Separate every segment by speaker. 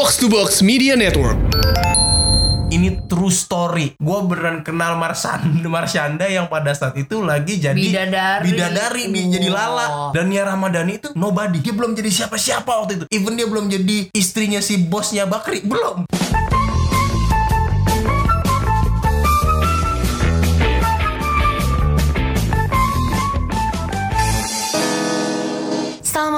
Speaker 1: Box to Box Media Network.
Speaker 2: ini true story. Gue beneran kenal Marshanda, Marshanda yang pada saat itu lagi jadi
Speaker 3: Bidadari.
Speaker 2: bidadari
Speaker 3: Wow.
Speaker 2: jadi lala. Dan Nia Ramadhani itu nobody. Dia belum jadi siapa-siapa waktu itu. Even dia belum jadi istrinya si bosnya Bakri, belum.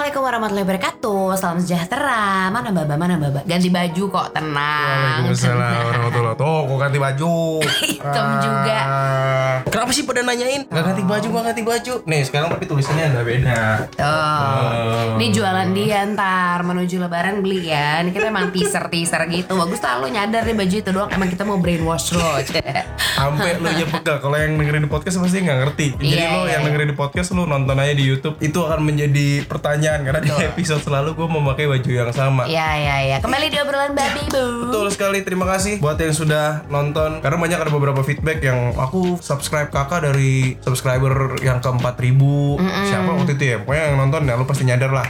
Speaker 3: Assalamualaikum warahmatullahi wabarakatuh Salam sejahtera Mana baba, mana baba Ganti baju kok, tenang
Speaker 2: warahmatullahi Tuh, gue ganti baju.
Speaker 3: Hitam juga.
Speaker 2: Ah. Kenapa sih pada nanyain? Gak ganti baju, gak ganti baju. Nih, sekarang tapi tulisannya udah beda.
Speaker 3: Tuh
Speaker 2: Oh.
Speaker 3: Ini jualan dia ntar Menuju lebaran beli ya Ini kita emang teaser-teaser gitu Bagus tau lo nyadar nih baju itu doang Emang kita mau brainwash lo
Speaker 2: Sampai lu aja pegal. Kalau yang dengerin di podcast pasti nggak ngerti. Jadi
Speaker 3: Iya,
Speaker 2: lo yang
Speaker 3: iya.
Speaker 2: dengerin di podcast lu nonton aja di YouTube. Itu akan menjadi pertanyaan karena di episode selalu gue memakai baju yang sama.
Speaker 3: Iya, iya, iya. Kembali di obrolan babi bu.
Speaker 2: Betul sekali, terima kasih buat yang sudah nonton. Karena banyak ada beberapa feedback yang aku subscribe kakak dari subscriber yang ke 4000 Siapa waktu itu ya? Pokoknya yang nonton ya lu pasti nyadar lah.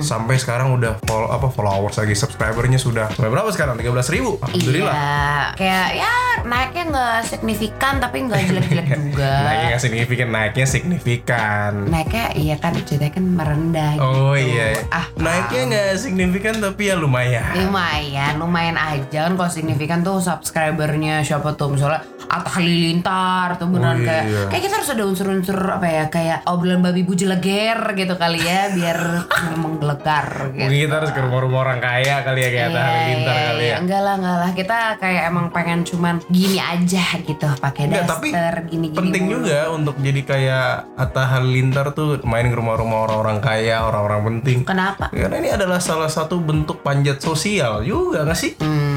Speaker 2: Sampai sekarang udah follow, apa followers lagi Subscribernya sudah berapa sekarang? 13.000 ribu? Alhamdulillah.
Speaker 3: Iya. Kayak ya naiknya nggak signifikan Tapi nggak jelek-jelek juga.
Speaker 2: Naiknya nggak signifikan, naiknya signifikan.
Speaker 3: Naiknya iya kan ceritanya kan merendah
Speaker 2: Oh
Speaker 3: gitu.
Speaker 2: Iya,
Speaker 3: Ah.
Speaker 2: Naiknya nggak signifikan tapi ya lumayan.
Speaker 3: lumayan lumayan aja kan kalau signifikan tuh subscribernya siapa tuh? Misalnya Atta Halilintar tuh beneran
Speaker 2: Oh,
Speaker 3: kayak
Speaker 2: iya.
Speaker 3: kayak kita harus ada unsur-unsur apa ya kayak obrolan babi buji leger gitu kali ya biar menggelegar gitu.
Speaker 2: Mungkin kita harus ke rumah-rumah orang kaya kali ya kayak Atta Halilintar
Speaker 3: iya,
Speaker 2: kali ya.
Speaker 3: Enggak lah, enggak lah. Kita kayak emang pengen cuman gini aja gitu, pakai daster,
Speaker 2: tapi
Speaker 3: gini-gini.
Speaker 2: penting
Speaker 3: mulu.
Speaker 2: juga untuk jadi kayak Atta Halilintar tuh main ke rumah-rumah orang-orang kaya, orang-orang penting.
Speaker 3: Kenapa?
Speaker 2: Karena ini adalah salah satu bentuk panjat sosial juga gak sih?
Speaker 3: Hmm,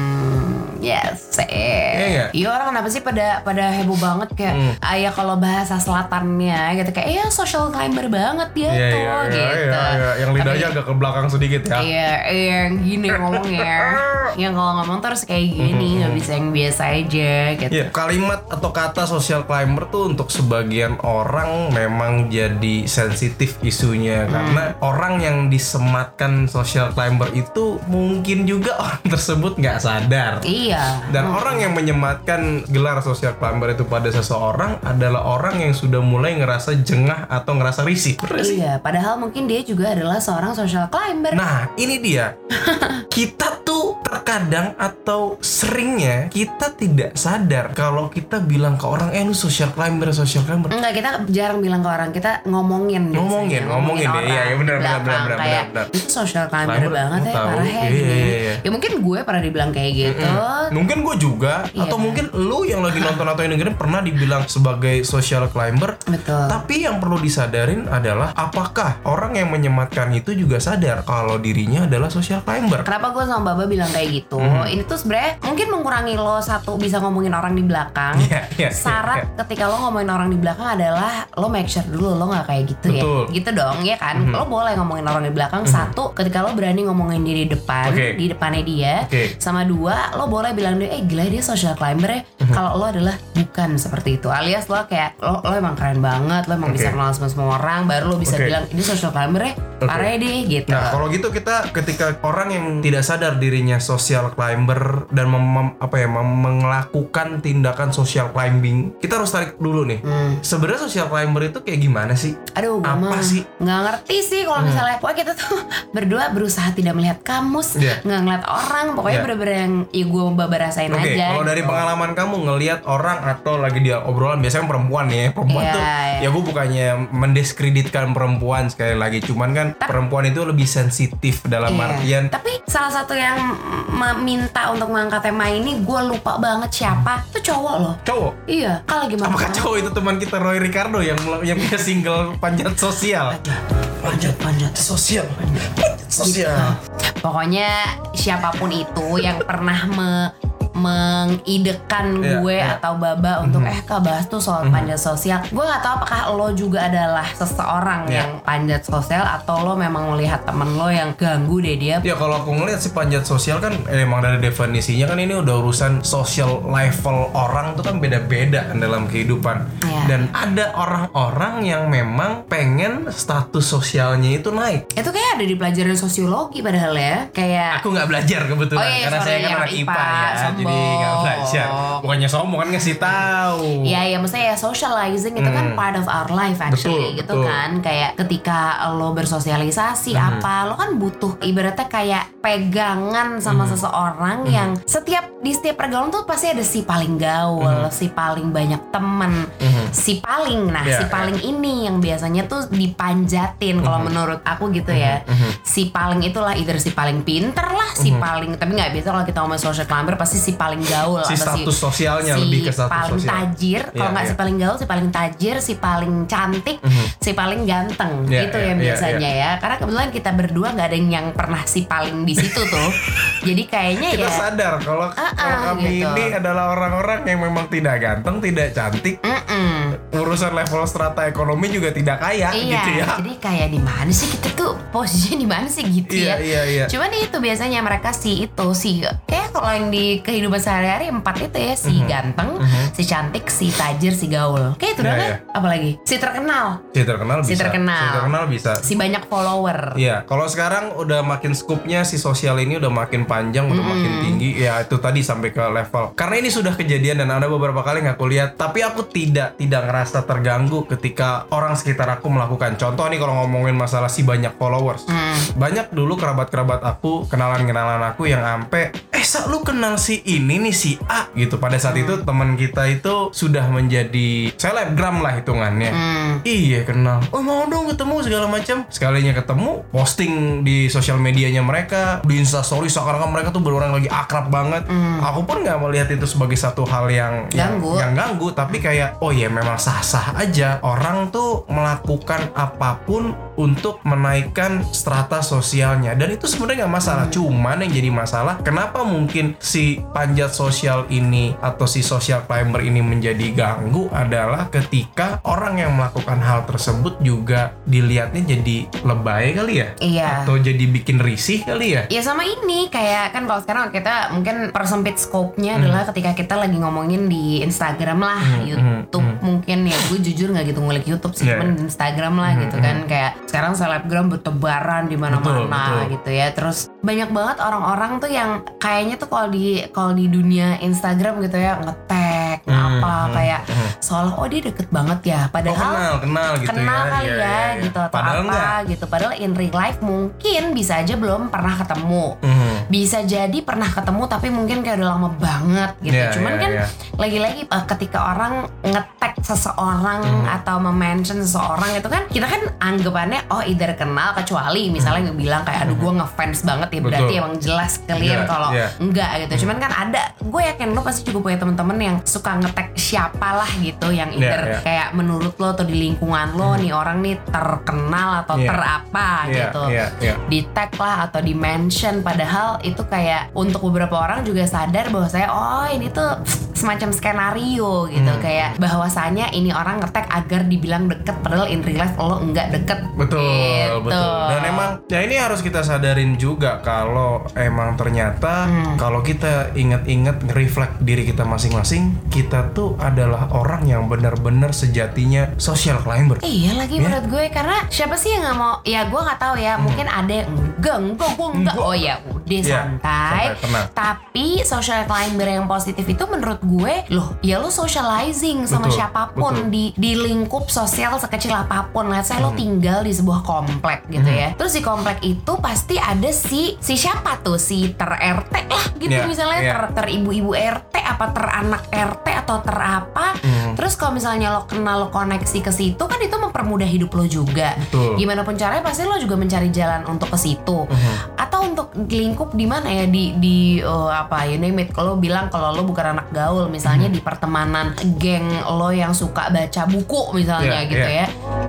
Speaker 3: yes.
Speaker 2: Iya nggak?
Speaker 3: Iya orang kenapa sih pada pada heboh banget kayak
Speaker 2: Hmm.
Speaker 3: ayah kalau bahasa selatannya gitu kayak iya social climber banget dia
Speaker 2: Iya
Speaker 3: tuh
Speaker 2: iya iya
Speaker 3: gitu.
Speaker 2: iya, iya. Yang lidahnya agak ke belakang sedikit ya.
Speaker 3: Iya, iya, yang gini ngomongnya. yang kalau ngomong terus kayak gini, nggak bisa yang biasa aja gitu.
Speaker 2: Iya, kalimat atau kata social climber tuh untuk sebagian orang memang jadi sensitif isunya karena orang yang disematkan social climber itu mungkin juga orang tersebut nggak sadar.
Speaker 3: Iya.
Speaker 2: Dan orang yang menyematkan gelar social climber itu pada seseorang adalah orang yang sudah mulai ngerasa jengah atau ngerasa risih.
Speaker 3: Iya, padahal mungkin dia juga adalah seorang social climber.
Speaker 2: Nah, ini dia. kita terkadang atau seringnya kita tidak sadar kalau kita bilang ke orang, "Eh, lu social climber, social climber."
Speaker 3: Enggak, kita jarang bilang ke orang, kita ngomongin biasanya.
Speaker 2: Ngomongin, ngomongin deh. Iya, iya, benar, benar, benar,
Speaker 3: Kayak,
Speaker 2: benar, benar.
Speaker 3: Itu social climber
Speaker 2: Climber,
Speaker 3: banget ya,
Speaker 2: tahu.
Speaker 3: parah ya
Speaker 2: Iya,
Speaker 3: gini.
Speaker 2: iya, iya.
Speaker 3: Ya mungkin gue pernah dibilang kayak gitu.
Speaker 2: Mungkin gue juga,
Speaker 3: Iya.
Speaker 2: atau mungkin lu yang lagi nonton atau yang dengerin pernah dibilang sebagai social climber.
Speaker 3: Betul.
Speaker 2: Tapi yang perlu disadarin adalah apakah orang yang menyematkan itu juga sadar kalau dirinya adalah social climber?
Speaker 3: Kenapa gue sama Baba bilang kayak gitu?
Speaker 2: Hmm.
Speaker 3: Ini tuh sebenarnya mungkin mengurangi lo satu bisa ngomongin orang di belakang.
Speaker 2: Iya, iya,
Speaker 3: Syarat
Speaker 2: iya.
Speaker 3: ketika lo ngomongin orang di belakang adalah lo make sure dulu lo nggak kayak gitu
Speaker 2: Betul. Hmm.
Speaker 3: ya. Gitu dong, ya kan? Lo boleh ngomongin orang di belakang. Satu, ketika lo berani ngomongin diri di depan,
Speaker 2: Oke.
Speaker 3: di depannya dia.
Speaker 2: Oke.
Speaker 3: Sama dua, lo boleh bilang dia, eh gila dia social climber ya.
Speaker 2: Hmm.
Speaker 3: Kalau lo adalah bukan seperti itu. Alias lo kayak lo, lo emang keren banget, lo emang
Speaker 2: Oke.
Speaker 3: bisa kenal sama semua orang, baru lo bisa
Speaker 2: Oke.
Speaker 3: bilang ini social climber ya.
Speaker 2: Oke.
Speaker 3: Parah ya deh gitu.
Speaker 2: Nah, kalau gitu kita ketika orang yang tidak sadar dirinya social climber dan mem- mem- apa ya mem- melakukan tindakan social climbing, kita harus tarik dulu nih.
Speaker 3: Hmm.
Speaker 2: Sebenarnya social climber itu kayak gimana sih?
Speaker 3: Aduh, gue
Speaker 2: Apa
Speaker 3: mah
Speaker 2: sih? Hmm.
Speaker 3: nggak ngerti sih kalau misalnya pokoknya kita tuh berdua berusaha tidak melihat kamus,
Speaker 2: Iya.
Speaker 3: nggak ngeliat orang, pokoknya
Speaker 2: Iya.
Speaker 3: bener-bener yang ya gue baba rasain
Speaker 2: Oke,
Speaker 3: aja.
Speaker 2: kalau dari
Speaker 3: gitu.
Speaker 2: pengalaman kamu ngelihat orang atau lagi dia obrolan biasanya perempuan nih, perempuan
Speaker 3: Iya,
Speaker 2: tuh
Speaker 3: iya.
Speaker 2: ya gue bukannya mendiskreditkan perempuan sekali lagi, cuman kan perempuan itu lebih sensitif dalam
Speaker 3: Iya.
Speaker 2: artian
Speaker 3: Tapi salah satu yang meminta untuk mengangkat tema ini gue lupa banget siapa. Itu cowok loh.
Speaker 2: cowok.
Speaker 3: Iya, kalau gimana?
Speaker 2: Apakah cowok itu teman kita Roy Ricardo yang yang punya single panjat sosial?
Speaker 3: Panjat, panjat.
Speaker 2: Sosial. Panjat sosial.
Speaker 3: Pokoknya siapa pun itu yang pernah me- mengidekan
Speaker 2: Iya,
Speaker 3: gue
Speaker 2: iya.
Speaker 3: atau Baba untuk eh kak bahas tuh soal panjat sosial. Gue nggak tahu apakah lo juga adalah seseorang
Speaker 2: Iya.
Speaker 3: yang panjat sosial atau lo memang melihat temen lo yang ganggu deh dia.
Speaker 2: Ya kalau aku ngeliat sih panjat sosial kan eh, emang dari definisinya kan ini udah urusan social level orang tuh kan beda-beda kan dalam kehidupan.
Speaker 3: Iya.
Speaker 2: Dan ada orang-orang yang memang pengen status sosialnya itu naik.
Speaker 3: Itu kayak ada di pelajaran sosiologi padahal ya. Kayak
Speaker 2: Aku nggak belajar kebetulan
Speaker 3: Oh iya,
Speaker 2: karena
Speaker 3: sorry,
Speaker 2: saya kan
Speaker 3: yang
Speaker 2: anak IPA,
Speaker 3: IPA,
Speaker 2: ya, jadi nggak
Speaker 3: sombong.
Speaker 2: belajar. Bukannya sombong kan ngasih tahu.
Speaker 3: Iya ya maksudnya ya socializing itu kan part of our life actually
Speaker 2: Hmm. Betul,
Speaker 3: gitu
Speaker 2: betul.
Speaker 3: kan kayak ketika lo bersosialisasi
Speaker 2: Hmm.
Speaker 3: apa lo kan butuh ibaratnya kayak pegangan sama
Speaker 2: Hmm.
Speaker 3: seseorang yang setiap di setiap pergaulan tuh pasti ada si paling gaul, si paling banyak temen, si paling nah
Speaker 2: Hmm. Iya,
Speaker 3: si paling ini yang biasanya tuh dipanjatin kalau
Speaker 2: Hmm.
Speaker 3: menurut aku gitu ya si paling itulah either si paling pinter lah si
Speaker 2: Hmm.
Speaker 3: paling tapi nggak biasa kalau kita ngomong social climber pasti si paling gaul
Speaker 2: Si
Speaker 3: atau
Speaker 2: status sosialnya
Speaker 3: si
Speaker 2: lebih ke status
Speaker 3: paling
Speaker 2: sosial.
Speaker 3: tajir kalau
Speaker 2: Iya,
Speaker 3: nggak
Speaker 2: iya.
Speaker 3: si paling gaul si paling tajir si paling cantik si paling ganteng
Speaker 2: Iya,
Speaker 3: gitu
Speaker 2: iya,
Speaker 3: ya
Speaker 2: iya,
Speaker 3: biasanya ya karena kebetulan kita berdua nggak ada yang pernah si paling di situ tuh jadi kayaknya
Speaker 2: Kita
Speaker 3: ya
Speaker 2: sadar kalau kalau
Speaker 3: ah,
Speaker 2: kami
Speaker 3: gitu.
Speaker 2: ini adalah orang-orang yang memang tidak ganteng, tidak cantik,
Speaker 3: Mm-mm.
Speaker 2: urusan level strata ekonomi juga tidak kaya
Speaker 3: Iya,
Speaker 2: gitu ya.
Speaker 3: jadi kayak di mana sih kita tuh posisinya di mana sih gitu
Speaker 2: Iya,
Speaker 3: ya?
Speaker 2: iya, iya.
Speaker 3: Cuman itu biasanya mereka si itu si kalau yang di kehidupan sehari-hari empat itu ya si
Speaker 2: Mhm.
Speaker 3: ganteng, si cantik, si tajir, si gaul. Kayak itu doang kan?
Speaker 2: iya.
Speaker 3: Apalagi si terkenal,
Speaker 2: Si terkenal bisa.
Speaker 3: Si terkenal.
Speaker 2: Si terkenal bisa.
Speaker 3: si banyak follower.
Speaker 2: Iya, kalau sekarang udah makin skupnya si sosial ini udah makin panjang, udah makin tinggi. Ya itu tadi sampai ke level. Karena ini sudah kejadian dan ada beberapa kali nggak aku lihat, tapi aku tidak tidak ngerasa terganggu ketika orang sekitar aku melakukan. Contoh nih kalau ngomongin masalah si banyak followers.
Speaker 3: Hmm.
Speaker 2: Banyak dulu kerabat-kerabat aku, kenalan-kenalan aku yang ampe, eh sa lu kenal si ini nih si A gitu. Pada saat itu teman kita itu sudah menjadi selebgram lah hitungannya.
Speaker 3: Hmm.
Speaker 2: Iya kenal. Oh mau dong ketemu segala macam. Sekalinya ketemu, posting di sosial medianya mereka, di Instastory seakan-akan mereka tuh berulang lagi akrab banget. Aku pun nggak melihat itu sebagai satu hal yang yang-
Speaker 3: Ganggu.
Speaker 2: yang, ganggu, tapi kayak oh ya memang sah-sah aja. Orang tuh melakukan apa pun untuk menaikkan strata sosialnya. Dan itu sebenarnya nggak masalah. Cuman yang jadi masalah kenapa mungkin si panjat sosial ini atau si social climber ini menjadi ganggu adalah ketika orang yang melakukan hal tersebut juga dilihatnya jadi lebay kali ya?
Speaker 3: Iya.
Speaker 2: atau jadi bikin risih kali ya?
Speaker 3: Ya sama ini kayak kan kalau sekarang kita mungkin persempit scope-nya adalah ketika kita lagi ngomongin di Instagram lah, YouTube mungkin ya. Gue jujur nggak gitu ngulik YouTube sih, cuman di Instagram lah gitu kan. kayak sekarang selebgram bertebaran di mana-mana gitu ya. Terus banyak banget orang-orang tuh yang kayaknya tuh kalau di kalau di dunia Instagram gitu ya ngetek apa kayak seolah oh dia deket banget ya,
Speaker 2: oh
Speaker 3: padahal
Speaker 2: kenal kenal gitu
Speaker 3: kenal
Speaker 2: ya
Speaker 3: kali
Speaker 2: Iya,
Speaker 3: ya,
Speaker 2: iya, iya.
Speaker 3: gitu atau
Speaker 2: padahal
Speaker 3: apa
Speaker 2: enggak
Speaker 3: gitu padahal in real life mungkin bisa aja belum pernah ketemu
Speaker 2: Mhm.
Speaker 3: bisa jadi pernah ketemu tapi mungkin kayak udah lama banget gitu
Speaker 2: Iya,
Speaker 3: cuman
Speaker 2: iya,
Speaker 3: kan
Speaker 2: iya.
Speaker 3: lagi-lagi eh, ketika orang ngetek seseorang
Speaker 2: Mhm.
Speaker 3: atau memention seseorang itu kan kita kan anggapannya oh either kenal kecuali misalnya bilang kayak aduh gue ngefans banget ya berarti.
Speaker 2: Betul.
Speaker 3: emang jelas kalian
Speaker 2: Iya,
Speaker 3: kalau
Speaker 2: iya.
Speaker 3: enggak gitu cuman kan ada gue yakin lo pasti juga punya temen-temen yang suka ngetek siapa lah gitu yang
Speaker 2: Iya,
Speaker 3: either
Speaker 2: iya.
Speaker 3: kayak menurut lo atau di lingkungan lo nih orang nih terkenal atau
Speaker 2: Iya.
Speaker 3: terapa
Speaker 2: Iya,
Speaker 3: gitu
Speaker 2: iya, iya.
Speaker 3: di tag lah atau di mention padahal itu kayak untuk beberapa orang juga sadar bahwa saya oh ini tuh semacam skenario gitu
Speaker 2: Hmm.
Speaker 3: kayak bahwasanya ini orang ngetek agar dibilang deket padahal in real life lo enggak deket
Speaker 2: Betul,
Speaker 3: Gitu.
Speaker 2: betul. Dan emang ya ini harus kita sadarin juga kalau emang ternyata
Speaker 3: Hmm.
Speaker 2: kalau kita inget-inget nge-reflect diri kita masing-masing, kita tuh adalah orang yang benar-benar sejatinya social climber.
Speaker 3: Iya lagi
Speaker 2: Ya.
Speaker 3: menurut gue karena siapa sih yang nggak mau ya gue nggak tahu ya mungkin ada yang enggak enggak gue enggak
Speaker 2: Hmm.
Speaker 3: Oh ya udah
Speaker 2: Iya,
Speaker 3: santai
Speaker 2: santai, tenang.
Speaker 3: tapi social climber yang positif itu menurut gue loh ya lo socializing sama
Speaker 2: Betul,
Speaker 3: siapa pun
Speaker 2: betul.
Speaker 3: di di lingkup sosial sekecil apa pun let's say lo
Speaker 2: Hmm.
Speaker 3: tinggal di sebuah komplek gitu ya terus di komplek itu pasti ada si si siapa tuh si ter RT lah gitu
Speaker 2: Iya,
Speaker 3: misalnya
Speaker 2: iya.
Speaker 3: ter ter ibu-ibu RT apa ter anak RT atau ter apa
Speaker 2: Hmm.
Speaker 3: terus kalau misalnya lo kenal lo koneksi ke situ kan itu mempermudah hidup lo juga
Speaker 2: Betul.
Speaker 3: gimana pun caranya pasti lo juga mencari jalan untuk ke situ
Speaker 2: Mhm.
Speaker 3: Untuk lingkup di mana ya? Di di eh, apa you name it. Kalau bilang kalau lo bukan anak gaul
Speaker 2: Mhm.
Speaker 3: misalnya di pertemanan geng lo yang suka baca buku misalnya
Speaker 2: Iya,
Speaker 3: gitu
Speaker 2: iya.
Speaker 3: ya.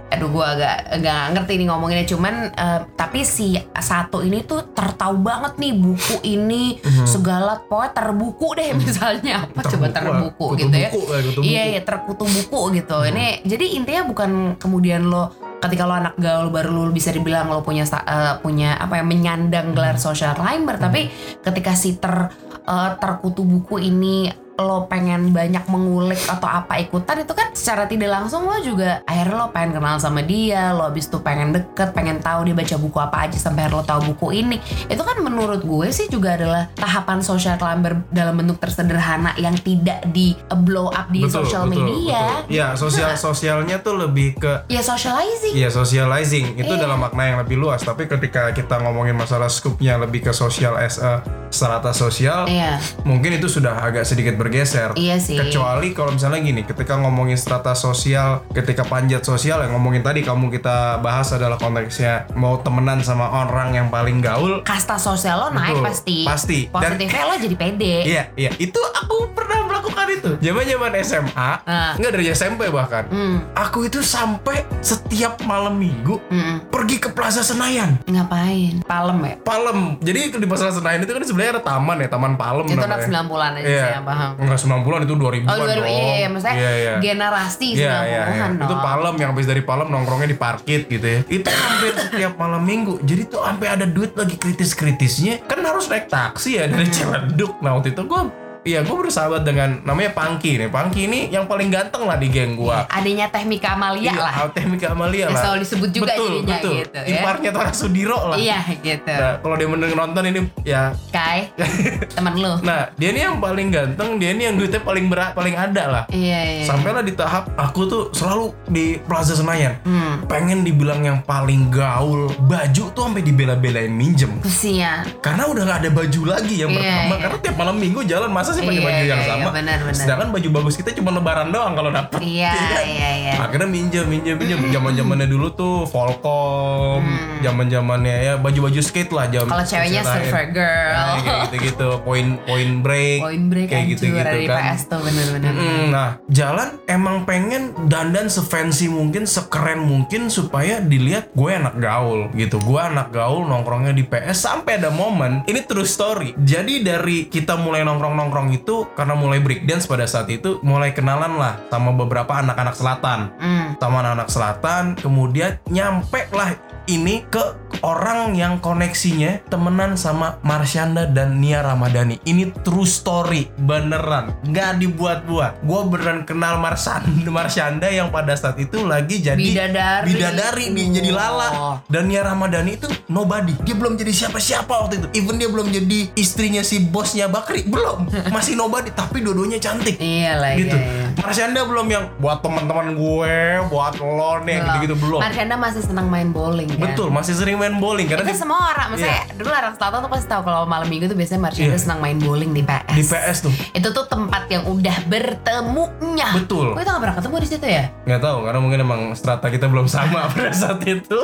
Speaker 3: Aduh gue agak nggak ngerti nih ngomonginnya. Cuman eh, tapi si satu ini tuh tertahu banget nih buku ini segala pokoknya terbuku deh misalnya. Apa coba
Speaker 2: Terbuku,
Speaker 3: terbuku
Speaker 2: kutu
Speaker 3: gitu ya?
Speaker 2: buku, kutu
Speaker 3: iya iya terkutu buku gitu. Ini jadi intinya bukan kemudian lo ketika lo anak gaul baru lo bisa dibilang lo punya eh, punya apa ya menyandang gelar social climber tapi ketika si ter eh, terkutu buku ini lo pengen banyak mengulik atau apa ikutan itu kan secara tidak langsung lo juga akhirnya lo pengen kenal sama dia lo habis itu pengen deket pengen tahu dia baca buku apa aja sampai akhirnya lo tahu buku ini itu kan menurut gue sih juga adalah tahapan social climber dalam bentuk tersederhana yang tidak di blow up di social media
Speaker 2: betul. Ya, sosial sosialnya tuh lebih ke
Speaker 3: ya socializing
Speaker 2: Iya socializing itu
Speaker 3: Iya.
Speaker 2: dalam makna yang lebih luas. Tapi ketika kita ngomongin masalah skupnya lebih ke sosial as a strata sosial,
Speaker 3: iya
Speaker 2: mungkin itu sudah agak sedikit bergeser.
Speaker 3: Iya sih.
Speaker 2: Kecuali kalau misalnya gini, ketika ngomongin strata sosial, ketika panjat sosial yang ngomongin tadi kamu kita bahas adalah konteksnya mau temenan sama orang yang paling gaul.
Speaker 3: kasta sosial lo naik
Speaker 2: Betul,
Speaker 3: pasti
Speaker 2: pasti. Dan-
Speaker 3: positifnya lo jadi pede
Speaker 2: Iya, iya. Itu aku pernah melakukan itu. Zaman-zaman SMA,
Speaker 3: Ah.
Speaker 2: nggak dari SMP bahkan.
Speaker 3: Hmm,
Speaker 2: Aku itu sampai setiap malam minggu
Speaker 3: hmm.
Speaker 2: pergi ke Plaza Senayan.
Speaker 3: ngapain palem ya
Speaker 2: Palem. Jadi di Plaza Senayan itu kan sebenarnya ada taman ya, Taman Palem
Speaker 3: itu
Speaker 2: namanya.
Speaker 3: anak 90-an aja
Speaker 2: Iya.
Speaker 3: sih yang paham
Speaker 2: Enggak 90-an itu 2000-an
Speaker 3: Oh, 2000,
Speaker 2: dong.
Speaker 3: iya, iya, maksudnya
Speaker 2: Iya, iya.
Speaker 3: generasi
Speaker 2: iya.
Speaker 3: 90-an
Speaker 2: Itu
Speaker 3: dong.
Speaker 2: Palem yang habis dari Palem nongkrongnya di parkit gitu ya. Itu hampir setiap malam minggu. Jadi tuh sampai ada duit lagi kritis-kritisnya. Kan harus naik taksi ya
Speaker 3: Hmm.
Speaker 2: dari Ciledug. Nah, waktu itu gue Iya, gue bersahabat dengan namanya Pangki nih. Pangki ini yang paling ganteng lah di geng gua.
Speaker 3: adanya Teh Mika Amalia
Speaker 2: Iya,
Speaker 3: lah
Speaker 2: Altemika Amalia
Speaker 3: Yang
Speaker 2: lah.
Speaker 3: selalu disebut juga
Speaker 2: betul,
Speaker 3: jadinya
Speaker 2: betul.
Speaker 3: gitu ya.
Speaker 2: Iparnya Tora Sudiro lah.
Speaker 3: iya gitu
Speaker 2: Nah, kalau dia mendengar nonton ini ya
Speaker 3: Kai temen lu
Speaker 2: Nah, dia ini yang paling ganteng, dia ini yang duitnya paling berat, paling ada lah.
Speaker 3: iya iya
Speaker 2: Sampailah di tahap aku tuh selalu di Plaza Senayan.
Speaker 3: hmm
Speaker 2: Pengen dibilang yang paling gaul, baju tuh sampai dibela-belain minjem.
Speaker 3: kesian
Speaker 2: Karena udah nggak ada baju lagi yang
Speaker 3: Iya,
Speaker 2: pertama.
Speaker 3: iya.
Speaker 2: Karena tiap malam minggu jalan masa sih pakai
Speaker 3: Iya,
Speaker 2: baju yang
Speaker 3: iya,
Speaker 2: sama.
Speaker 3: iya, benar.
Speaker 2: Sedangkan baju bagus kita cuma lebaran doang kalau dapet.
Speaker 3: iya
Speaker 2: kan?
Speaker 3: iya iya
Speaker 2: Akhirnya minjem, minjem, minjem. Zaman zamannya dulu tuh Volcom, zaman zamannya ya baju-baju skate lah. Jam
Speaker 3: Hmm. kalau ceweknya surfer girl
Speaker 2: Nah, kayak gitu-gitu, point point break,
Speaker 3: Point break
Speaker 2: kayak gitu-gitu kan.
Speaker 3: PS tuh bener-bener
Speaker 2: Mm, nah, jalan emang pengen dandan sefancy mungkin, sekeren mungkin supaya dilihat gue anak gaul gitu. Gue anak gaul nongkrongnya di PS sampai ada momen ini true story. Jadi dari kita mulai nongkrong-nongkrong itu karena mulai breakdance pada saat itu mulai kenalan lah sama beberapa anak-anak selatan.
Speaker 3: Hmm.
Speaker 2: Sama anak-anak selatan, kemudian nyampe lah ini ke orang yang koneksinya temenan sama Marsyanda dan Nia Ramadhani. Ini true story, beneran, nggak dibuat-buat. Gue beneran kenal Marsyanda, Marsyanda yang pada saat itu lagi jadi
Speaker 3: Bidadari.
Speaker 2: bidadari di jadi lala.
Speaker 3: Oh.
Speaker 2: Dan Nia Ramadhani itu nobody. Dia belum jadi siapa-siapa waktu itu. Even dia belum jadi istrinya si bosnya Bakri, belum. Masih nobody, tapi dua-duanya cantik
Speaker 3: iya lah
Speaker 2: gitu.
Speaker 3: iya, iya.
Speaker 2: Marsyanda belum yang buat teman-teman gue, buat lo nih gitu-gitu belum.
Speaker 3: Marsyanda masih senang main bowling kan
Speaker 2: Betul, masih sering main bowling karena
Speaker 3: itu
Speaker 2: di,
Speaker 3: semua orang misalnya dulu orang selatan tuh pasti tahu kalau malam minggu tuh biasanya Marsyanda
Speaker 2: Iya.
Speaker 3: senang main bowling di PS
Speaker 2: di PS tuh.
Speaker 3: itu tuh tempat yang udah bertemunya
Speaker 2: Betul.
Speaker 3: Kok itu gak pernah ketemu di situ ya
Speaker 2: Nggak tahu karena mungkin emang strata kita belum sama pada saat itu.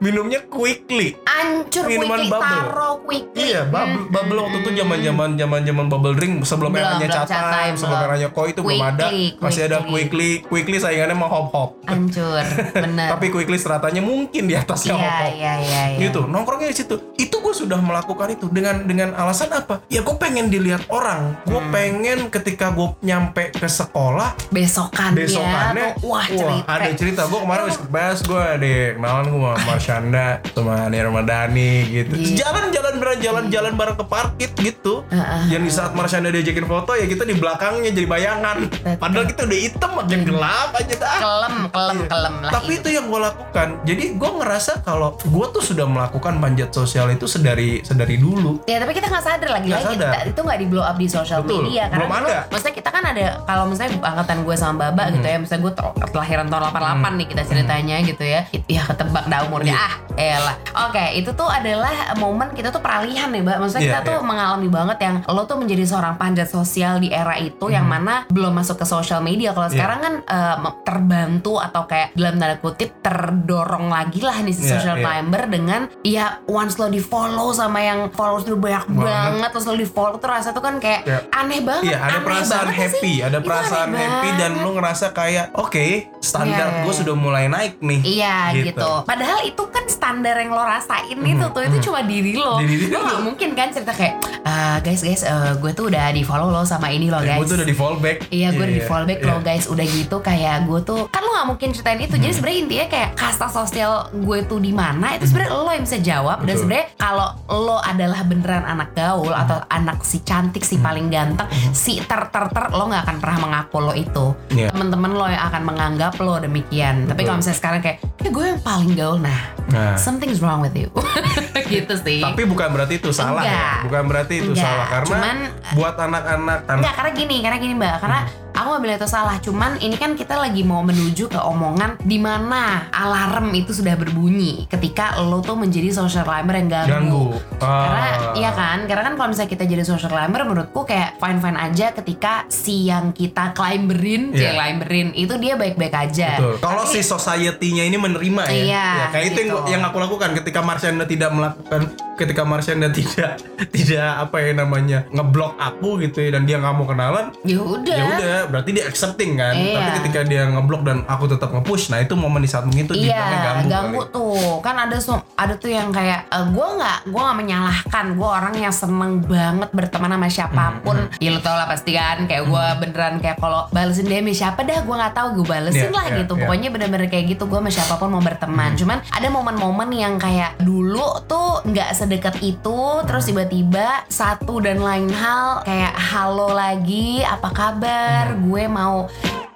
Speaker 2: Minumnya quickly.
Speaker 3: ancur
Speaker 2: Minuman
Speaker 3: quickly
Speaker 2: bubble.
Speaker 3: taro quickly
Speaker 2: Iya, bubble, bubble waktu itu zaman-zaman zaman-zaman bubble drink sebelum
Speaker 3: Belum,
Speaker 2: eranya time, sebelum
Speaker 3: belum.
Speaker 2: eranya koi itu belum ada.
Speaker 3: Quickly,
Speaker 2: Masih ada
Speaker 3: quickly.
Speaker 2: quickly, quickly saingannya mau hop hop.
Speaker 3: ancur bener
Speaker 2: Tapi quickly stratanya mungkin di atasnya
Speaker 3: iya
Speaker 2: hop hop.
Speaker 3: iya iya iya
Speaker 2: gitu nongkrongnya di situ itu sudah melakukan itu dengan dengan alasan apa? Ya gue pengen dilihat orang. Gue
Speaker 3: Hmm.
Speaker 2: pengen ketika gue nyampe ke sekolah
Speaker 3: besokannya
Speaker 2: besokannya
Speaker 3: tuh, wah cerita.
Speaker 2: ada cerita. Gue kemarin wis kebas gue deh kenalan gue sama Marsyanda sama Nia Ramadhani gitu.
Speaker 3: Iya.
Speaker 2: jalan-jalan bareng jalan-jalan bareng ke parkit gitu.
Speaker 3: Heeh.
Speaker 2: yang di saat Marsyanda diajakin foto ya kita di belakangnya jadi bayangan. Padahal kita udah hitam makin gelap aja dah.
Speaker 3: Kelem kelem
Speaker 2: Iya.
Speaker 3: kelem lah
Speaker 2: Tapi itu yang gue lakukan. Jadi gue ngerasa kalau gue tuh sudah melakukan panjat sosial itu sedari sedari dulu.
Speaker 3: Ya tapi kita nggak sadar lagi lagi
Speaker 2: sadar.
Speaker 3: kita- itu nggak di blow up di sosial media karena
Speaker 2: belum ada.
Speaker 3: maksudnya kita kan ada kalau misalnya angkatan gue sama Baba gitu
Speaker 2: Hmm.
Speaker 3: ya misalnya gue kelahiran tahun 88 nih kita ceritanya gitu ya ya ketebak dah umurnya ah elah oke itu tuh adalah momen kita tuh peralihan nih mbak maksudnya
Speaker 2: Iya,
Speaker 3: kita tuh
Speaker 2: iya.
Speaker 3: mengalami banget yang lo tuh menjadi seorang panjat sosial di era itu yang mana belum masuk ke social media kalau
Speaker 2: Iya.
Speaker 3: sekarang kan eh, terbantu atau kayak dalam tanda kutip terdorong lagi lah nih si
Speaker 2: Iya,
Speaker 3: social
Speaker 2: iya.
Speaker 3: climber dengan ya once lo di follow sama yang followers lu banyak
Speaker 2: Banget.
Speaker 3: banget terus lo di follow tuh rasa tuh kan kayak
Speaker 2: Iya.
Speaker 3: aneh banget
Speaker 2: Iya ada
Speaker 3: aneh
Speaker 2: perasaan
Speaker 3: gak sih?
Speaker 2: happy, ada
Speaker 3: Itu
Speaker 2: perasaan happy dan lu ngerasa kayak oke standar
Speaker 3: Iya, iya,
Speaker 2: gue
Speaker 3: iya.
Speaker 2: sudah mulai naik nih.
Speaker 3: Iya gitu. Padahal itu kan standar yang lo rasain itu tuh itu cuma diri lo.
Speaker 2: Di diri
Speaker 3: lo gak mungkin kan cerita kayak "Ah, guys guys eh, gue tuh udah di follow lo sama ini lo
Speaker 2: gue
Speaker 3: guys.
Speaker 2: tuh udah di fallback.
Speaker 3: Iya gue udah di
Speaker 2: iya.
Speaker 3: lo guys udah gitu kayak gue tuh kan lo gak mungkin ceritain itu jadi sebenarnya intinya kayak kasta sosial gue tuh di mana itu sebenarnya lo yang bisa jawab dan
Speaker 2: Betul.
Speaker 3: sebenarnya kalau lo adalah beneran anak gaul atau anak si cantik si paling ganteng si ter ter ter lo nggak akan pernah mengaku lo itu.
Speaker 2: Iya.
Speaker 3: temen-temen lo yang akan menganggap lo demikian. Tapi
Speaker 2: Betul.
Speaker 3: kalau misalnya sekarang kayak ya gue yang paling gaul. Nah
Speaker 2: Nah.
Speaker 3: something's wrong with you. Gitu sih.
Speaker 2: Tapi bukan berarti itu salah
Speaker 3: Enggak.
Speaker 2: ya. Bukan berarti itu
Speaker 3: Enggak,
Speaker 2: salah karena
Speaker 3: cuman-
Speaker 2: buat anak-anak anak
Speaker 3: Enggak, karena gini, karena gini mbak, karena aku gak bilang itu salah. Cuman ini kan kita lagi mau menuju ke omongan di mana alarm itu sudah berbunyi ketika lo tuh menjadi social climber yang ganggu.
Speaker 2: ganggu.
Speaker 3: Karena
Speaker 2: Ah.
Speaker 3: iya kan, karena kan kalau misalnya kita jadi social climber, menurutku kayak fine fine aja ketika si yang kita climberin, yeah. climberin itu dia baik baik aja.
Speaker 2: Betul. Kalau si society-nya ini menerima ya.
Speaker 3: Iya,
Speaker 2: Ya, kayak itu yang,
Speaker 3: gitu.
Speaker 2: yang aku lakukan ketika Marsyanda tidak melakukan ketika Marsyanda tidak tidak apa ya namanya ngeblok aku gitu ya dan dia nggak mau kenalan
Speaker 3: Ya udah.
Speaker 2: ya udah berarti dia accepting kan
Speaker 3: Iya.
Speaker 2: tapi ketika dia ngeblok dan aku tetap nge-push nah itu momen di saat itu
Speaker 3: Iya,
Speaker 2: dibilangnya
Speaker 3: ganggu,
Speaker 2: ganggu, kali.
Speaker 3: tuh. Kan ada ada tuh yang kayak gue nggak gue nggak menyalahkan. Gue orang yang seneng banget berteman sama siapa pun.
Speaker 2: Hmm,
Speaker 3: Ya lo tau lah pasti kan. Kayak gue beneran kayak kalau balesin DM siapa dah gue nggak tahu gue balesin
Speaker 2: Iya,
Speaker 3: lah
Speaker 2: iya,
Speaker 3: gitu.
Speaker 2: iya.
Speaker 3: Pokoknya bener-bener kayak gitu. Gue sama siapa pun mau berteman. Cuman ada momen-momen yang kayak dulu tuh nggak sedekat itu. Terus tiba-tiba satu dan lain hal kayak halo lagi apa kabar? Gue mau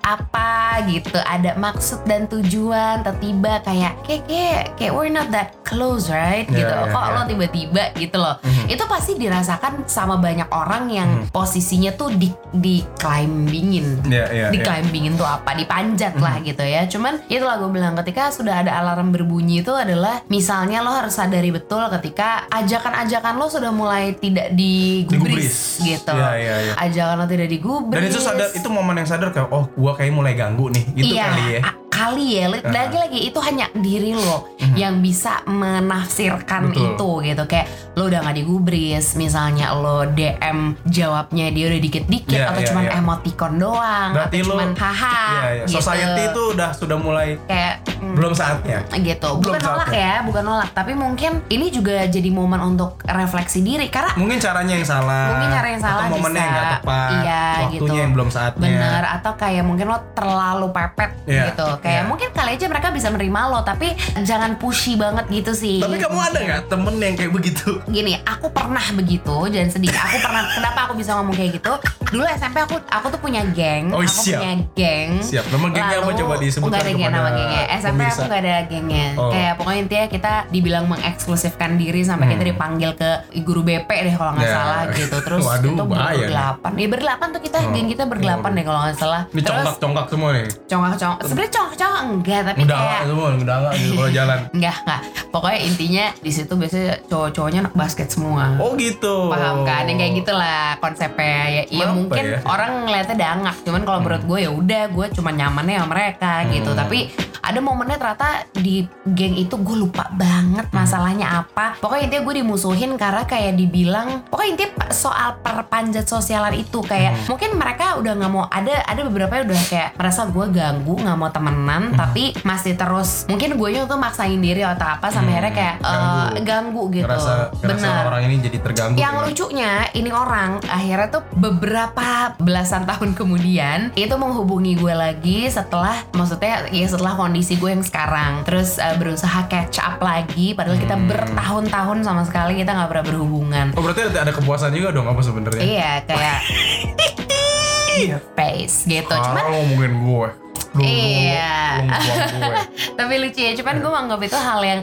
Speaker 3: apa gitu ada maksud dan tujuan tiba-tiba kayak kayak kayak kayak we're not that close right?
Speaker 2: Iya,
Speaker 3: gitu
Speaker 2: iya,
Speaker 3: kok
Speaker 2: iya.
Speaker 3: lo tiba-tiba gitu loh. Itu pasti dirasakan sama banyak orang yang posisinya tuh di di climbingin.
Speaker 2: Iya, iya,
Speaker 3: di
Speaker 2: iya.
Speaker 3: climbingin tuh apa? Dipanjat lah gitu ya. Cuman itulah gue bilang ketika sudah ada alarm berbunyi itu adalah misalnya lo harus sadari betul ketika ajakan-ajakan lo sudah mulai tidak digubris,
Speaker 2: Digubris.
Speaker 3: gitu.
Speaker 2: Iya, iya, iya.
Speaker 3: ajakan lo tidak digubris
Speaker 2: dan itu sadar itu momen yang sadar kayak oh kayak mulai ganggu nih gitu
Speaker 3: iya,
Speaker 2: kali ya
Speaker 3: kali ya. Lagi-lagi itu hanya diri lo yang bisa menafsirkan
Speaker 2: Mhm. Betul.
Speaker 3: itu gitu. Kayak lo udah nggak digubris, misalnya lo DM jawabnya dia udah dikit-dikit
Speaker 2: Iya,
Speaker 3: atau
Speaker 2: iya,
Speaker 3: cuman
Speaker 2: iya.
Speaker 3: emoticon doang
Speaker 2: berarti
Speaker 3: atau
Speaker 2: lo
Speaker 3: cuman haha
Speaker 2: iya, iya.
Speaker 3: gitu.
Speaker 2: society itu udah sudah mulai
Speaker 3: kayak mm,
Speaker 2: belum saatnya.
Speaker 3: Gitu.
Speaker 2: Belum
Speaker 3: Bukan nolak
Speaker 2: saatnya.
Speaker 3: ya, bukan nolak, tapi mungkin ini juga jadi momen untuk refleksi diri karena
Speaker 2: mungkin caranya yang salah.
Speaker 3: Mungkin cara yang salah
Speaker 2: atau momennya yang nggak tepat.
Speaker 3: Iya
Speaker 2: waktunya
Speaker 3: gitu.
Speaker 2: yang belum saatnya.
Speaker 3: Bener. Atau kayak mungkin lo terlalu pepet
Speaker 2: Iya,
Speaker 3: gitu. Kayak
Speaker 2: iya.
Speaker 3: mungkin kali aja mereka bisa menerima lo tapi jangan pushy banget gitu sih.
Speaker 2: Tapi kamu ada nggak temen yang kayak begitu?
Speaker 3: Gini aku pernah begitu jangan sedih. Aku pernah kenapa aku bisa ngomong kayak gitu? Dulu SMP aku aku tuh punya geng.
Speaker 2: Oh,
Speaker 3: aku
Speaker 2: siap.
Speaker 3: punya geng.
Speaker 2: Siap. Nama gengnya apa? Coba disebutkan
Speaker 3: nggak ada geng
Speaker 2: kepada
Speaker 3: nama gengnya. SMP
Speaker 2: pemirsa.
Speaker 3: aku nggak ada gengnya
Speaker 2: Oh.
Speaker 3: kayak pokoknya intinya kita dibilang mengeksklusifkan diri sampai kita dipanggil ke guru BP deh kalau nggak
Speaker 2: Hmm. Ya.
Speaker 3: salah gitu terus
Speaker 2: Waduh,
Speaker 3: itu berdelapan ya berdelapan tuh kita
Speaker 2: Oh.
Speaker 3: geng kita berdelapan
Speaker 2: Waduh.
Speaker 3: deh kalau nggak salah
Speaker 2: ini
Speaker 3: terus
Speaker 2: congkak-congkak semua nih
Speaker 3: congkak-congkak sebenarnya congkak-congkak enggak tapi
Speaker 2: udah
Speaker 3: kayak
Speaker 2: semua udah gitu kalau jalan
Speaker 3: enggak enggak pokoknya intinya di situ biasanya cowok-cowoknya anak basket semua
Speaker 2: oh gitu
Speaker 3: paham kan yang kayak gitulah konsepnya ya iya
Speaker 2: Kenapa
Speaker 3: mungkin
Speaker 2: ya?
Speaker 3: orang ngeliatnya dangak cuman kalau menurut gue ya udah gue cuma nyamannya sama mereka gitu
Speaker 2: Hmm.
Speaker 3: tapi ada momennya ternyata di geng itu gue lupa banget
Speaker 2: Hmm.
Speaker 3: masalahnya apa pokoknya intinya gue dimusuhin karena kayak dibilang pokoknya intinya soal perpanjat sosialan itu kayak
Speaker 2: Hmm.
Speaker 3: mungkin mereka udah nggak mau ada ada beberapa yang udah kayak merasa gue ganggu nggak mau temenan
Speaker 2: Hmm.
Speaker 3: tapi masih terus mungkin gue tuh maksain diri atau apa sampai
Speaker 2: Hmm,
Speaker 3: akhirnya kayak eh,
Speaker 2: ganggu.
Speaker 3: ganggu gitu
Speaker 2: ngerasa, ngerasa
Speaker 3: benar
Speaker 2: orang ini jadi terganggu
Speaker 3: yang
Speaker 2: ya.
Speaker 3: lucunya ini orang akhirnya tuh beberapa belasan tahun kemudian itu menghubungi gue lagi setelah maksudnya ya setelah kondisi gue yang sekarang. Terus eh, berusaha catch up lagi padahal kita
Speaker 2: Hmm.
Speaker 3: bertahun-tahun sama sekali kita nggak pernah berhubungan.
Speaker 2: Oh berarti ada, ada kepuasan juga dong apa sebenarnya?
Speaker 3: Iya kayak
Speaker 2: Iya.
Speaker 3: face gitu. Cuman
Speaker 2: Sekarang lo ngomongin gue.
Speaker 3: Iya. tapi lucu ya cuman gue menganggap itu hal yang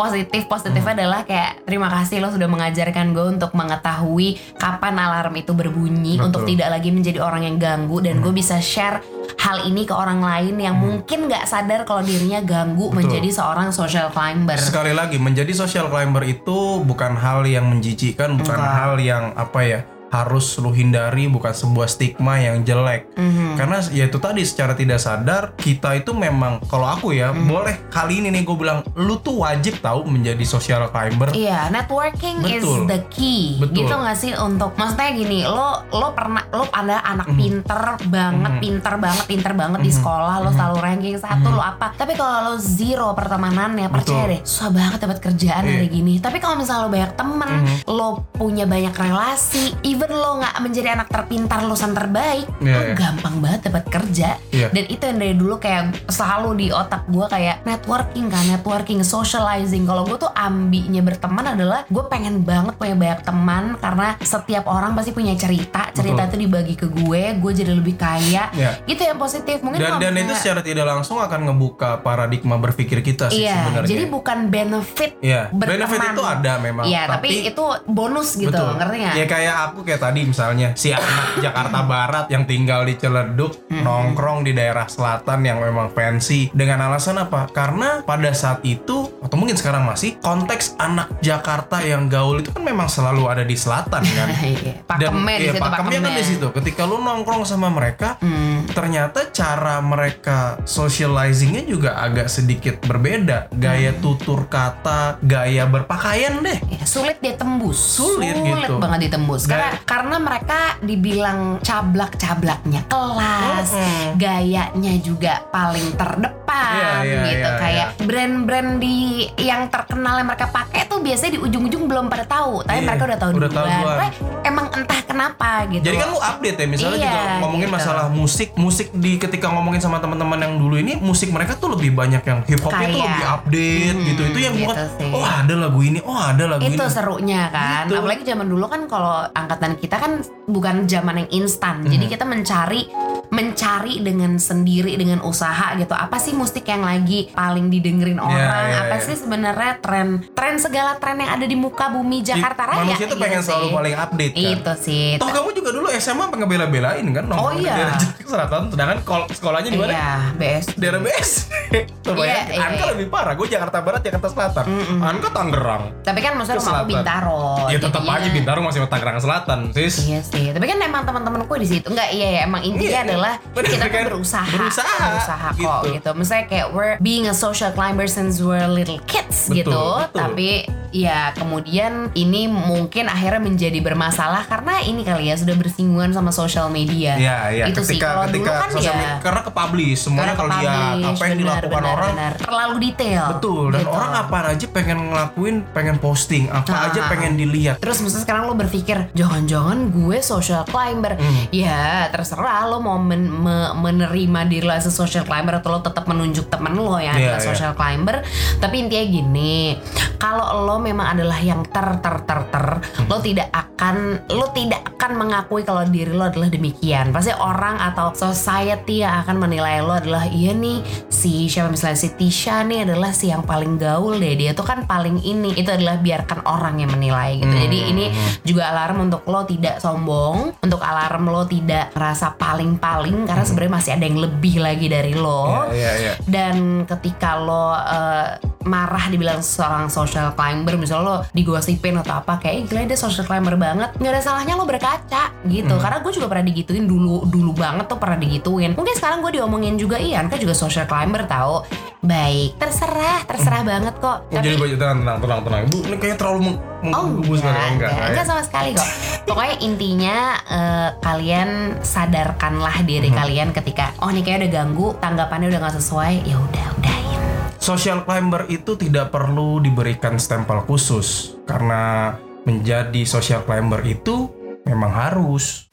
Speaker 3: positif positif
Speaker 2: Hmm.
Speaker 3: adalah kayak terima kasih lo sudah mengajarkan gue untuk mengetahui kapan alarm itu berbunyi
Speaker 2: Betul. Hmm.
Speaker 3: untuk tidak lagi menjadi orang yang ganggu dan gue bisa share hal ini ke orang lain yang mungkin nggak sadar kalau dirinya ganggu menjadi seorang social climber.
Speaker 2: Sekali lagi menjadi social climber itu bukan hal yang menjijikkan, bukan
Speaker 3: Enggak.
Speaker 2: hal yang apa ya harus lu hindari, bukan sebuah stigma yang jelek.
Speaker 3: Mhm.
Speaker 2: Karena ya itu tadi secara tidak sadar kita itu memang kalau aku ya
Speaker 3: Mhm.
Speaker 2: boleh kali ini nih gue bilang lu tuh wajib tahu menjadi social climber.
Speaker 3: Iya, networking is
Speaker 2: Betul.
Speaker 3: the key.
Speaker 2: Betul.
Speaker 3: Gitu gak sih untuk maksudnya gini, lo lo pernah lo ada anak
Speaker 2: Mhm.
Speaker 3: pinter banget, pinter banget, pinter banget di sekolah, lo selalu ranking satu,
Speaker 2: Mhm.
Speaker 3: lo apa. Tapi kalau lo zero pertemanannya, percaya
Speaker 2: Betul.
Speaker 3: deh, susah banget dapat kerjaan
Speaker 2: Iya.
Speaker 3: hari gini. Tapi kalau misalnya lo banyak temen,
Speaker 2: Mhm.
Speaker 3: lo punya banyak relasi, even lo nggak menjadi anak terpintar lulusan terbaik,
Speaker 2: Iya,
Speaker 3: lo
Speaker 2: iya.
Speaker 3: gampang banget dapat kerja.
Speaker 2: Iya.
Speaker 3: Dan itu yang dari dulu kayak selalu di otak gue kayak networking kan, networking, socializing. Kalau gue tuh ambinya berteman adalah gue pengen banget punya banyak teman karena setiap orang pasti punya cerita, cerita itu dibagi ke gue, gue jadi lebih kaya.
Speaker 2: Iya.
Speaker 3: Gitu yang positif. Mungkin
Speaker 2: Dan dan itu secara tidak langsung akan ngebuka paradigma berpikir kita sih
Speaker 3: Iya,
Speaker 2: sebenarnya.
Speaker 3: jadi bukan benefit berteman.
Speaker 2: benefit itu ada memang.
Speaker 3: Iya, tapi, itu bonus gitu,
Speaker 2: Betul.
Speaker 3: ngerti nggak?
Speaker 2: Ya kayak aku kayak tadi misalnya si anak Jakarta Barat yang tinggal di Ciledug
Speaker 3: Hmm.
Speaker 2: nongkrong di daerah selatan yang memang fancy dengan alasan apa? Karena pada saat itu atau mungkin sekarang masih konteks anak Jakarta yang gaul itu kan memang selalu ada di selatan kan.
Speaker 3: Iya, pakemnya di
Speaker 2: iya,
Speaker 3: situ,
Speaker 2: pakemnya kan di situ. Ketika lu nongkrong sama mereka,
Speaker 3: Hmm.
Speaker 2: ternyata cara mereka socializingnya juga agak sedikit berbeda. Gaya
Speaker 3: Hmm.
Speaker 2: tutur kata, gaya berpakaian deh.
Speaker 3: Ya, sulit dia tembus
Speaker 2: Sulit gitu.
Speaker 3: banget ditembus karena
Speaker 2: Dan-
Speaker 3: karena mereka dibilang cablak-cablaknya kelas
Speaker 2: Mm-mm.
Speaker 3: gayanya juga paling terdepan
Speaker 2: Iya, iya,
Speaker 3: gitu
Speaker 2: iya,
Speaker 3: kayak brand-brand di yang terkenal yang mereka pakai tuh biasanya di ujung-ujung belum pada tahu tapi
Speaker 2: Iya,
Speaker 3: mereka udah tahu
Speaker 2: udah tahu
Speaker 3: duluan. Wah, emang entah kenapa gitu
Speaker 2: Jadi kan lu update ya misalnya
Speaker 3: Iya,
Speaker 2: juga ngomongin
Speaker 3: gitu.
Speaker 2: masalah musik, musik di ketika ngomongin sama teman-teman yang dulu ini musik mereka tuh lebih banyak yang hip hopnya tuh lebih update
Speaker 3: Hmm,
Speaker 2: gitu. Itu yang
Speaker 3: gitu
Speaker 2: buat
Speaker 3: sih.
Speaker 2: oh ada lagu ini, oh ada lagu
Speaker 3: itu
Speaker 2: ini.
Speaker 3: serunya kan
Speaker 2: Gitu.
Speaker 3: apalagi zaman dulu kan kalau angkatan kita kan bukan zaman yang instan jadi
Speaker 2: Hmm.
Speaker 3: kita mencari mencari dengan sendiri dengan usaha gitu apa sih musik yang lagi paling didengerin orang
Speaker 2: iya,
Speaker 3: apa
Speaker 2: iya.
Speaker 3: sih sebenarnya tren tren segala tren yang ada di muka bumi Jakarta
Speaker 2: Di-
Speaker 3: Raya
Speaker 2: Manusia tuh
Speaker 3: gitu
Speaker 2: pengen selalu
Speaker 3: sih.
Speaker 2: paling update kan.
Speaker 3: itu sih
Speaker 2: Toh kamu juga dulu SMA pengen bela-belain kan nongkrong
Speaker 3: Oh,
Speaker 2: di
Speaker 3: iya.
Speaker 2: daerah Jakarta Selatan sedangkan kol- sekolahnya di mana?
Speaker 3: iya BS
Speaker 2: Daerah BS. Tuh bayangin,
Speaker 3: Iya,
Speaker 2: Anka
Speaker 3: iya.
Speaker 2: lebih parah. Gue Jakarta Barat, Jakarta Selatan. Anka Tangerang.
Speaker 3: tapi kan maksudnya rumah. Bintaro
Speaker 2: ya tetap
Speaker 3: jadinya-
Speaker 2: aja Bintaro masih Tangerang Selatan, sis.
Speaker 3: Iya sih, tapi kan emang teman-temanku di situ nggak iya ya emang intinya
Speaker 2: Iya,
Speaker 3: adalah
Speaker 2: bener
Speaker 3: kita
Speaker 2: kan?
Speaker 3: berusaha,
Speaker 2: Berusaha,
Speaker 3: berusaha kok
Speaker 2: gitu.
Speaker 3: gitu. Misalnya kayak we're being a social climber since we're little kids
Speaker 2: Betul,
Speaker 3: gitu,
Speaker 2: betul.
Speaker 3: tapi ya kemudian ini mungkin akhirnya menjadi bermasalah karena ini kali ya sudah bersinggungan sama social media.
Speaker 2: Iya, iya.
Speaker 3: Itu sih
Speaker 2: ketika
Speaker 3: dulu
Speaker 2: ketika
Speaker 3: kan
Speaker 2: sosial
Speaker 3: ya.
Speaker 2: media- karena ke publish semuanya kalau apa yang
Speaker 3: benar,
Speaker 2: orang
Speaker 3: benar. terlalu detail.
Speaker 2: betul dan
Speaker 3: gitu.
Speaker 2: orang apa aja pengen ngelakuin, pengen posting, apa
Speaker 3: Ah,
Speaker 2: aja
Speaker 3: ah,
Speaker 2: pengen dilihat.
Speaker 3: Terus misalnya sekarang lo berpikir jangan-jangan gue social climber.
Speaker 2: Hmm.
Speaker 3: Ya terserah lo mau men- me- menerima diri lo as a social climber atau lo tetap menunjuk temen lo yang
Speaker 2: Iya,
Speaker 3: adalah
Speaker 2: iya.
Speaker 3: social climber. Tapi intinya gini, kalau lo memang adalah yang ter ter ter ter,
Speaker 2: Hmm.
Speaker 3: lo tidak akan lo tidak akan mengakui kalau diri lo adalah demikian. Pasti orang atau society yang akan menilai lo adalah iya nih si siapa? Misalnya si Tisha nih adalah si yang paling gaul deh. Dia tuh kan paling ini. Itu adalah biarkan orang yang menilai gitu. Jadi
Speaker 2: Hmm.
Speaker 3: ini juga alarm untuk lo tidak sombong. Untuk alarm lo tidak merasa paling-paling. Karena sebenarnya masih ada yang lebih lagi dari lo.
Speaker 2: Iya, iya, iya.
Speaker 3: dan ketika lo eh, marah dibilang seorang social climber misalnya lo digosipin atau apa kayak "Eh, gila dia social climber banget. Nggak ada salahnya lo berkaca gitu.
Speaker 2: Hmm.
Speaker 3: karena gue juga pernah digituin dulu dulu banget tuh pernah digituin. Mungkin sekarang gue diomongin juga iya kan juga social climber tahu baik terserah terserah banget kok
Speaker 2: Oh, jadi baju tenang, tenang, tenang, tenang. Bu, ini kayaknya terlalu meng
Speaker 3: Oh enggak,
Speaker 2: sekali.
Speaker 3: enggak,
Speaker 2: ya.
Speaker 3: enggak sama sekali kok. Pokoknya intinya eh, kalian sadarkanlah diri
Speaker 2: Hmm.
Speaker 3: kalian ketika oh nih kayak udah ganggu, tanggapannya udah nggak sesuai, ya udah udahin.
Speaker 2: Social climber itu tidak perlu diberikan stempel khusus karena menjadi social climber itu memang harus